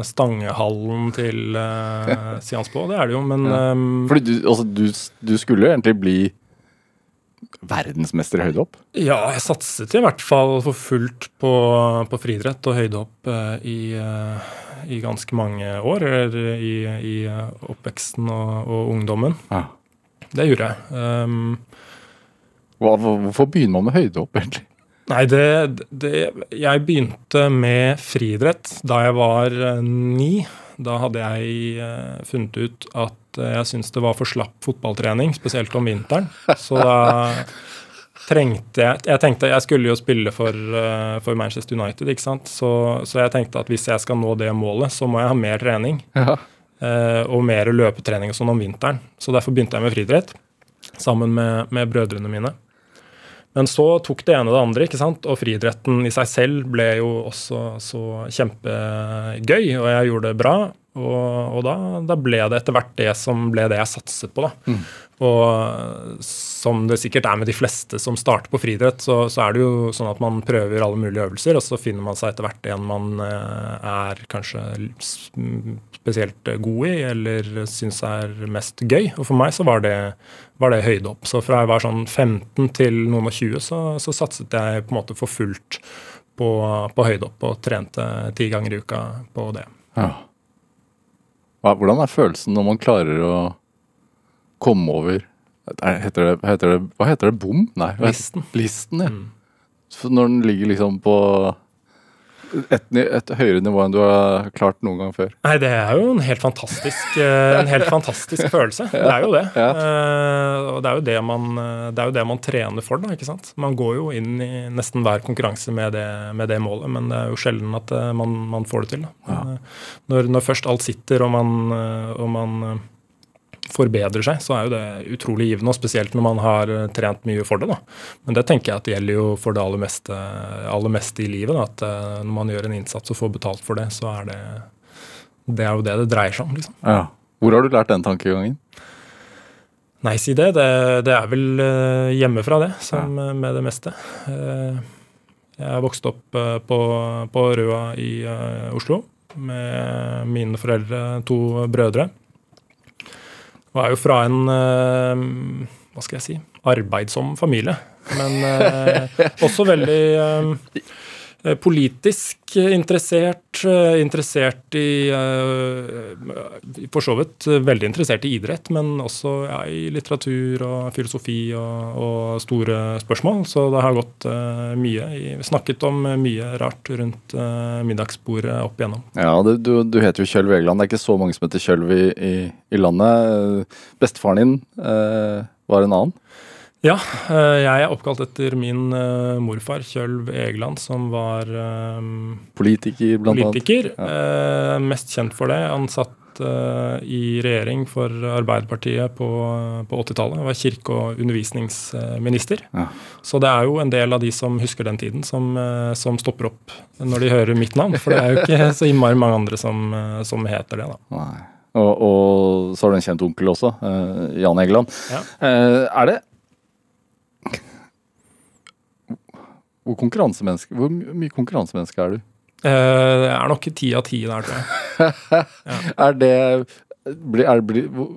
Stangehallen til uh, eh, Siansbo, det er det jo, men ja. um, Fordi du, altså, du, du skulle egentlig bli verdensmester i høydehopp? Ja, jeg satset i hvert fall for fullt på, på friidrett og høydehopp uh, i, uh, i, ganske mange år. Eller i, i oppveksten og, og ungdommen. Ja. Det gjorde jeg. Um, Hva, hvorfor begynner man med høydehopp, egentlig? Nei, det, det, Jeg begynte med friidrett da jeg var uh, ni. Da hadde jeg uh, funnet ut at uh, jeg syntes det var for slapp fotballtrening, spesielt om vinteren. Så da trengte jeg Jeg tenkte jeg skulle jo spille for, uh, for Manchester United, ikke sant. Så, så, jeg tenkte at hvis jeg skal nå det målet, så må jeg ha mer trening. Ja. og mer løpetrening og sånn om vinteren. Så derfor begynte jeg med friidrett. sammen med, med brødrene mine. Men så tok det ene det andre, ikke sant? og friidretten i seg selv ble jo også så kjempegøy, og jeg gjorde det bra. Og, og da, da, ble det etter hvert det som ble det jeg satset på. da. Mm. Og som det sikkert er med de fleste som starter på friidrett, så, så, er det jo sånn at man prøver alle mulige øvelser, og så finner man seg etter hvert en man eh, er kanskje spesielt god i, eller syns er mest gøy. Og for meg så var det, var det høydehopp. Så fra jeg var sånn 15 til noen og 20, så, så satset jeg på en måte for fullt på, på høydehopp og trente ti ganger i uka på det. Ja. Hvordan er følelsen når man klarer å komme over heter det, heter det, Hva heter det? Bom? Nei. Listen. Listen, ja. Mm. når den ligger liksom på et, et, høyere nivå enn du har klart noen gang før? Nei, det er jo en helt fantastisk, eh, en helt fantastisk følelse. Det er jo det. Ja. Uh, og det er jo det, man, det er jo det man trener for, da, ikke sant. Man går jo inn i nesten hver konkurranse med det, med det målet, men det er jo sjelden at man, man, får det til. Ja. Når, når, først alt sitter og man, og man forbedrer seg, så er jo det utrolig givende. og Spesielt når man har eh, trent mye for det. da. Men det tenker jeg at det gjelder jo for det aller meste, aller meste i livet. da, At eh, når man gjør en innsats og får betalt for det, så er det det er jo det det dreier seg om. liksom. Ja. Hvor har du lært den tankegangen? Nei, si det. Det, det er vel uh, hjemmefra, det, som ja. med det meste. Jeg er vokst opp på, på, Røa i Oslo med mine foreldre, to brødre. Og er jo fra en eh, hva skal jeg si arbeidsom familie. Men eh, også veldig eh, politisk interessert, eh, interessert i eh, For så vidt veldig interessert i idrett, men også ja, i litteratur og filosofi og, og, store spørsmål. Så det har gått mye. Snakket om mye rart rundt middagsbordet opp igjennom. Ja, du, du heter jo Kjølv Egeland. Det er ikke så mange som heter Kjølv i, i, i landet. Bestefaren din eh, var en annen? Ja, eh, jeg er oppkalt etter min uh, morfar, Kjølv Egeland, som var um, Politiker, blant politiker. annet. Ja. Mest kjent for det. Han satt i regjering for Arbeiderpartiet på, på 80-tallet. Var kirke- og undervisningsminister. Ja. Så det er jo en del av de som husker den tiden, som, som, stopper opp når de hører mitt navn. For det er jo ikke så innmari mange andre som, som heter det, da. Nei. Og, og, så har du en kjent onkel også, Jan Egeland. Ja. er det Hvor, konkurransemenneske, hvor mye konkurransemenneske er du? Eh, det er nok ti av ti der, tror jeg. Ja. er det blir, er, blir, hvor,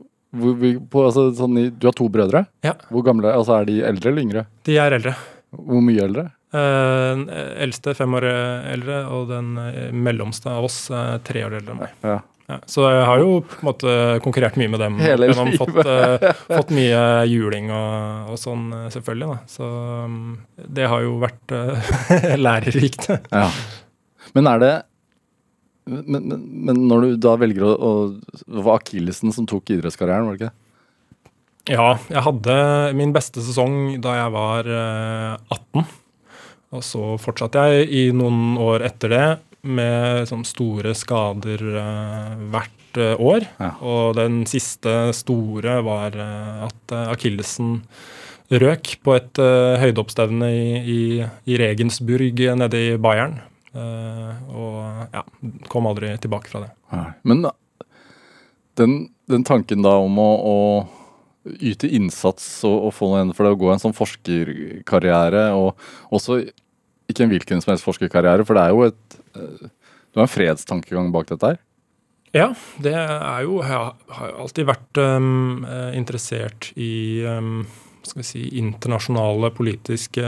på, altså, sånn, Du har to brødre. Ja. Hvor gamle altså, Er de eldre eller yngre? De er eldre. Hvor mye eldre? Eh, eldste fem år eldre, og den eh, mellomste av oss er tre år eldre enn meg. Ja. Ja, så jeg har jo på en måte konkurrert mye med dem. Hele livet. Fått, uh, fått mye juling og, og, sånn, eh, selvfølgelig. Da. Så um, det har jo vært uh, lærerikt. ja. Men er det men, men, men, når du da velger å, å Det var akillesen som tok idrettskarrieren, var det ikke? Ja, jeg hadde min beste sesong da jeg var uh, 18. Og så fortsatte jeg i noen år etter det med sånn store skader uh, hvert uh, år. Ja. Og den siste store var uh, at akillesen røk på et høydeoppstevne i, i, i, Regensburg nede i Bayern. og ja, kom aldri tilbake fra det. Ja. Men den, den, tanken da om å, å yte innsats og, og få noe igjen for det, å gå en sånn forskerkarriere, og også ikke en hvilken som helst forskerkarriere, for det er jo et eh, Du har en fredstankegang bak dette her? Ja, det er jo Jeg har alltid vært um, interessert i um, skal vi si, internasjonale politiske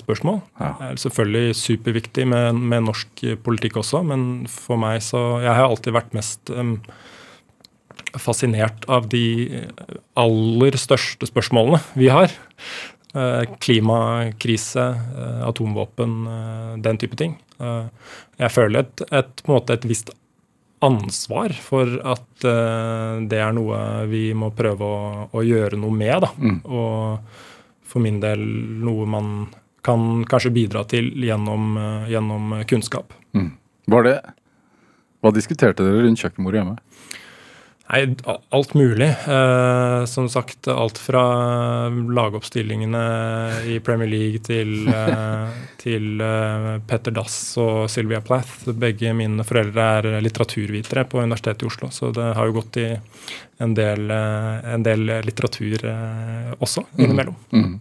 spørsmål. Ja. Det er selvfølgelig superviktig med, med, norsk politikk også, men for meg så Jeg har alltid vært mest um, fascinert av de aller største spørsmålene vi har. Eh, klimakrise, eh, atomvåpen, eh, den type ting. Jeg føler et, et, på en måte et visst ansvar for at det er noe vi må prøve å, å gjøre noe med. Mm. Og for min del noe man kan kanskje bidra til gjennom, gjennom kunnskap. Mm. Var det Hva diskuterte dere rundt kjøkkenbordet hjemme? Nei, alt mulig. Eh, som sagt, alt fra lagoppstillingene i Premier League til, eh, til eh, Petter Dass og Sylvia Plath. Begge mine foreldre er litteraturvitere på Universitetet i Oslo, så det har jo gått i en del, eh, en del litteratur eh, også innimellom. Mm. Mm.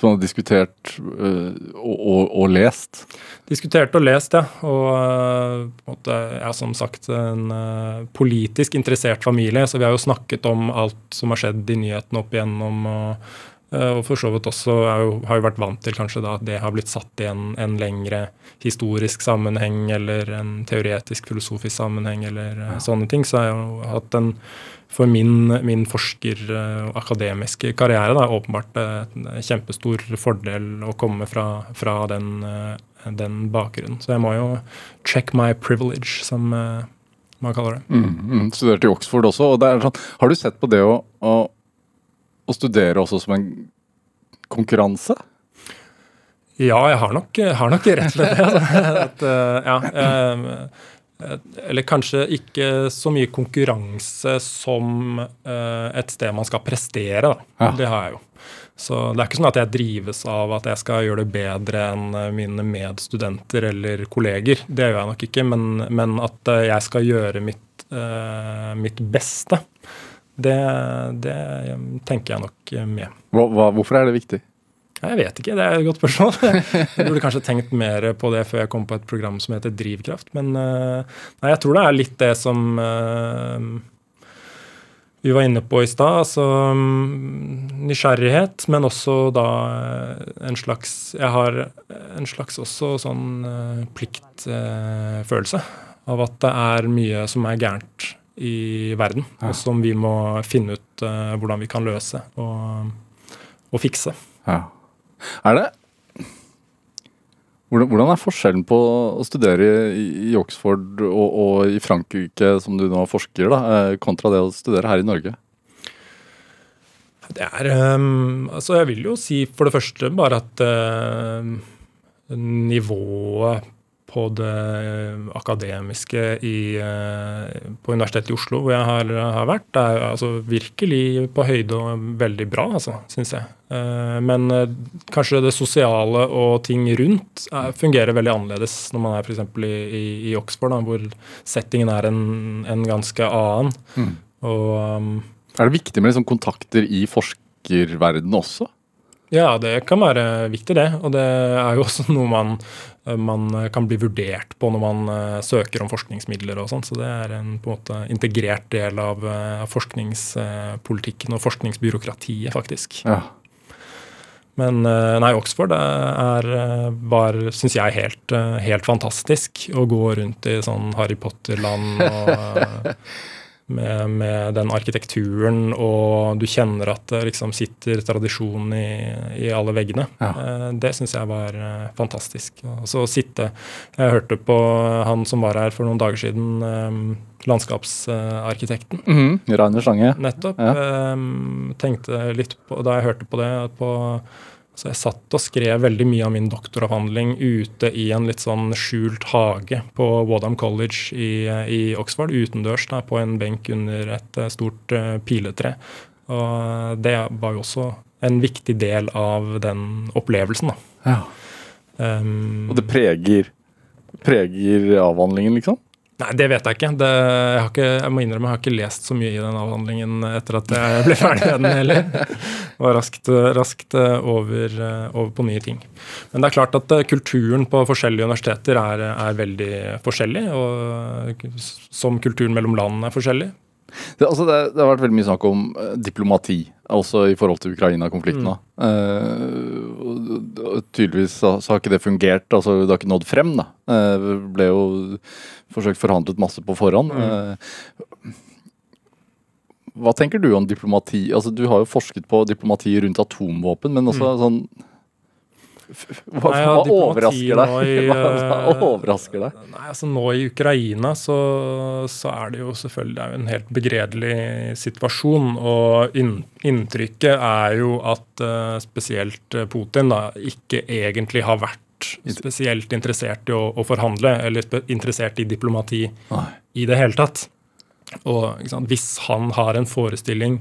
Som han har diskutert øh, og, og, og, lest? Diskutert og lest, ja. Og uh, måte, jeg er som sagt en uh, politisk interessert familie, så vi har jo snakket om alt som har skjedd i nyhetene opp igjennom. og og for så vidt også jo, har jo vært vant til kanskje da at det har blitt satt i en, en lengre historisk sammenheng eller en teoretisk filosofisk sammenheng eller ja. sånne ting. Så jeg har jo hatt en for min, min forsker- og akademiske karriere da, åpenbart en kjempestor fordel å komme fra, fra den, eh, den, bakgrunnen. Så jeg må jo check my privilege, som eh, man kaller det. Mm, mm, studerte i Oxford også. og sånn, Har du sett på det å, å, å studere også som en konkurranse? Ja, jeg har nok, har nok rett til det. At, uh, ja, Eh, eller kanskje ikke så mye konkurranse som eh, et sted man skal prestere. Ja. Det har jeg jo. Så det er ikke sånn at jeg drives av at jeg skal gjøre det bedre enn eh, mine medstudenter eller kolleger. Det gjør jeg nok ikke. Men, men at jeg skal gjøre mitt, mitt beste, det, det, tenker jeg nok med. Hva, hva, hvorfor er det viktig? Jeg vet ikke, det er et godt spørsmål. Jeg burde kanskje tenkt mer på det før jeg kom på et program som heter Drivkraft. Men eh, nei, jeg tror det er litt det som uh, vi var inne på i stad. Altså mm, nysgjerrighet, men også da eh, en slags Jeg har en slags også sånn pliktfølelse av at det er mye som er gærent i verden, og som vi må finne ut hvordan vi kan løse og, og fikse. Ja. Er det hvordan, er forskjellen på å studere i, Oxford og, og, i Frankrike, som du nå forsker, da, eh, kontra det å studere her i Norge? Det er um, Altså, jeg vil jo si for det første bare at uh, nivået på det akademiske i, eh, på Universitetet i Oslo, hvor jeg har, har vært. Det er altså virkelig på høyde og veldig bra, altså, syns jeg. Eh, men eh, kanskje det sosiale og ting rundt fungerer veldig annerledes når man er f.eks. I, i, i Oxford, da, hvor settingen er en, en ganske annen. Mm. Og, um, er det viktig med liksom kontakter i forskerverdenen også? Ja, det kan være viktig, det. Og det er jo også noe man, man kan bli vurdert på når man uh, søker om forskningsmidler og sånn. Så det er en på en måte integrert del av uh, forskningspolitikken og forskningsbyråkratiet, faktisk. Ja. Men uh, nei, Oxford er, var, syns jeg, helt, helt fantastisk å gå rundt i sånn Harry Potter-land og med, med, den arkitekturen, og du kjenner at det liksom sitter tradisjon i, i alle veggene. Ja. Eh, det syns jeg var eh, fantastisk. Og så sitte Jeg hørte på han som var her for noen dager siden, eh, landskapsarkitekten. Mm -hmm. Rainer Stange. Nettopp. Ja. Tenkte litt på, Da jeg hørte på det, på så jeg satt og skrev veldig mye av min doktoravhandling ute i en litt sånn skjult hage på Wadham College i, i Oxford, utendørs da, på en benk under et eh, stort uh, piletre. Og det var jo også en viktig del av den opplevelsen, da. Ja. Um, og det preger, preger avhandlingen, liksom? Nei, det vet jeg ikke. Det, jeg, ikke jeg, må innrømme jeg har ikke lest så mye i den avhandlingen etter at jeg ble ferdig med den heller. Var raskt, raskt eh, over, eh, over, på nye ting. Men det er klart at eh, kulturen på forskjellige universiteter er, er veldig forskjellig. Og som kulturen mellom land er forskjellig. Det, altså det, det, har vært veldig mye snakk om diplomati, også i forhold til Ukraina-konflikten. Mm. Uh, tydeligvis så, så, har ikke det fungert. altså Det har ikke nådd frem. da. Uh, ble jo forsøkt forhandlet masse på forhånd. Mm. hva tenker du om diplomati? Altså Du har jo forsket på diplomati rundt atomvåpen, men også mm. sånn hva, nei, ja, hva overrasker deg? I, hva, hva, eh, overrasker deg? Nei, altså Nå i Ukraina så, så er det jo selvfølgelig det jo en helt begredelig situasjon. Og inn, inntrykket er jo at uh, spesielt eh, Putin da ikke egentlig har vært spesielt interessert i å, å forhandle, eller interessert i diplomati nei. i det hele tatt. Og Hvis han har en forestilling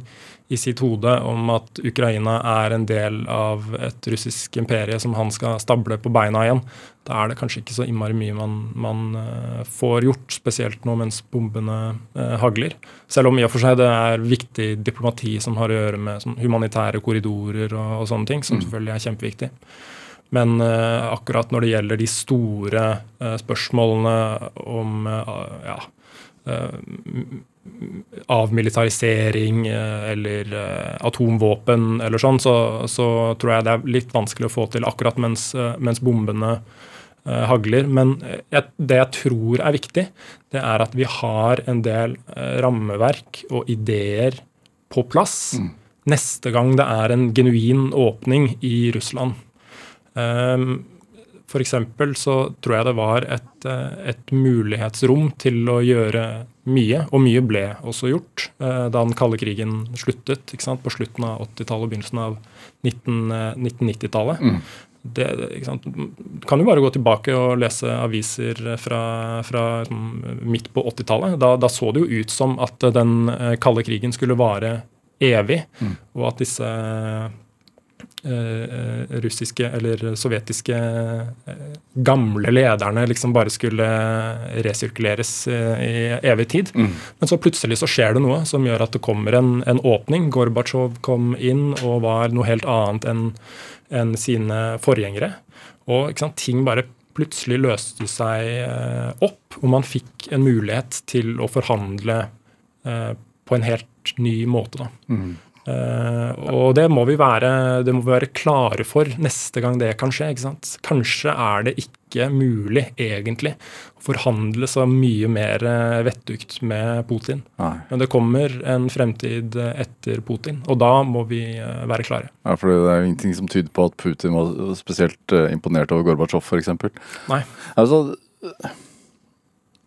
i sitt hode om at Ukraina er en del av et russisk imperie som han skal stable på beina igjen, da er det kanskje ikke så innmari mye man, man uh, får gjort, spesielt nå mens bombene uh, hagler. Selv om i og for seg det er viktig diplomati som har å gjøre med sånn, humanitære korridorer og, og, sånne ting, som mm. selvfølgelig er kjempeviktig. Men uh, akkurat når det gjelder de store spørsmålene om ja, avmilitarisering eh, eller eh, atomvåpen eller sånn, så, så, tror jeg det er litt vanskelig å få til akkurat mens, eh, mens bombene hagler. Men det jeg tror er viktig, det er at vi har en del rammeverk og ideer på plass mm. neste gang det er en genuin åpning i Russland. Um, F.eks. så tror jeg det var et, et mulighetsrom til å gjøre mye, og mye ble også gjort eh, da den kalde krigen sluttet på slutten av 80-tallet og begynnelsen av 1990-tallet. Mm. Det, kan jo bare gå tilbake og lese aviser fra, fra liksom, midt på 80-tallet. Da, da, så det jo ut som at den eh, kalde krigen skulle vare evig, mm. og at disse Eh, russiske eller sovjetiske eh, gamle lederne liksom bare skulle resirkuleres eh, i evig tid. Mm. Men så plutselig så skjer det noe som gjør at det kommer en, en åpning. Gorbatsjov kom inn og var noe helt annet enn en sine forgjengere. Og sant, ting bare plutselig løste seg opp, og man fikk en mulighet til å forhandle på en helt ny måte. da. Mm. Uh, og det må, vi være, det må vi være klare for neste gang det kan skje. ikke sant? Kanskje er det ikke mulig, egentlig, å forhandle så mye mer eh, vettugt med Putin. Nei. Men det kommer en fremtid etter Putin, og da må vi være klare. Ja, for Det er jo ingenting som tyder på at Putin var spesielt imponert over Gorbatsjov, f.eks. Nei. Altså,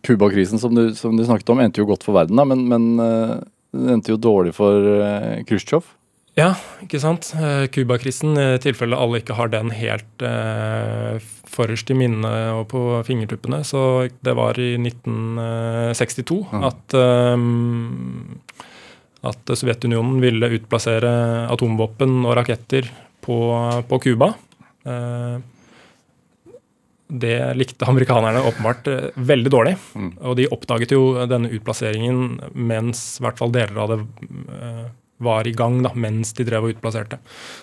Cuba-krisen som, som, du snakket om, endte jo godt for verden, da, men, men det endte jo dårlig for uh, Khrusjtsjov. Ja, ikke sant. Cuba-krisen, uh, i tilfelle alle ikke har den helt uh, forrest i minnet og på fingertuppene, så det var i 1962 mm. at, um, at Sovjetunionen ville utplassere atomvåpen og raketter på, på Cuba. Uh, det likte amerikanerne åpenbart eh, veldig dårlig. Mm. Og de oppdaget jo denne utplasseringen mens i hvert fall deler av det eh, var i gang, da, mens de drev og utplasserte.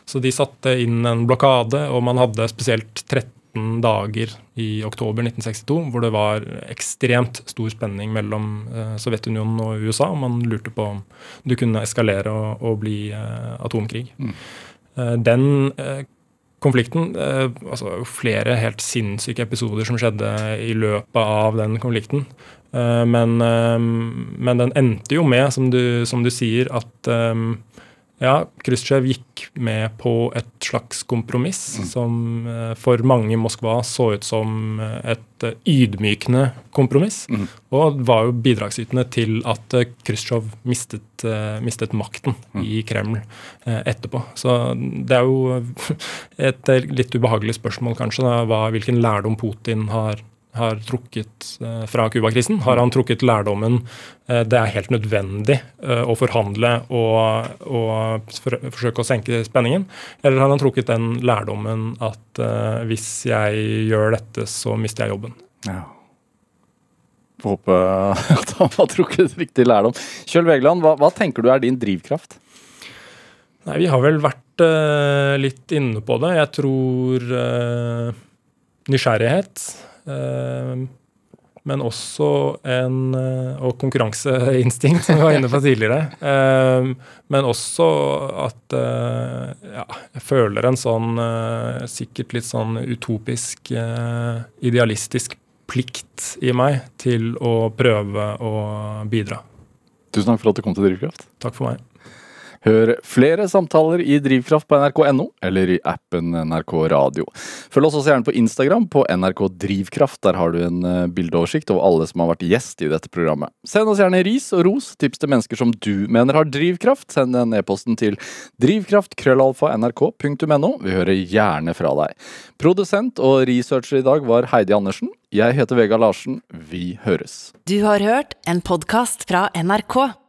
Så de satte inn en blokade, og man hadde spesielt 13 dager i oktober 1962 hvor det var ekstremt stor spenning mellom eh, Sovjetunionen og USA. og Man lurte på om det kunne eskalere og, og bli atomkrig. Mm. Den konflikten. Eh, altså flere helt sinnssyke episoder som skjedde i løpet av den konflikten. Eh, men, eh, men, den endte jo med, som du, som du sier, at ja, Khrusjtsjov gikk med på et slags kompromiss mm. som uh, for mange i Moskva så ut som uh, et uh, ydmykende kompromiss. Mm. Og var jo bidragsytende til at Khrusjtsjov mistet, mistet, makten mm. i Kreml etterpå. Så det er jo et litt ubehagelig spørsmål, kanskje, da, hvilken lærdom Putin har har trukket eh, fra Cuba-krisen? Har han trukket lærdommen eh, det er helt nødvendig eh, å forhandle og, og forsøke å senke spenningen? Eller har han trukket den lærdommen at hvis jeg gjør dette, så mister jeg jobben? Ja. Får håpe at han har trukket riktig lærdom. Kjøl Vegeland, hva, hva, tenker du er din drivkraft? Nei, Vi har vel vært uh, litt inne på det. Jeg tror uh, nysgjerrighet. Eh, men også en eh, Og konkurranseinstinkt, som vi var inne på tidligere. Eh, men også at ja, jeg føler en sånn sikkert litt sånn utopisk, idealistisk plikt i meg til å prøve å bidra. Tusen takk for at du kom til Drivkraft. Takk for meg. Hør flere samtaler i Drivkraft på nrk.no eller i appen NRK Radio. Følg oss også gjerne på Instagram på NRK Drivkraft. Der har du en eh, bildeoversikt over alle som har vært gjest i dette programmet. Send oss gjerne ris og ros, tips til mennesker som du mener har drivkraft. Send den e-posten til drivkraft.krøllalfa.nrk.no. Vi hører gjerne fra deg. Produsent og researcher i dag var Heidi Andersen. Jeg heter Vega Larsen. Vi høres. Du har hørt en podkast fra NRK.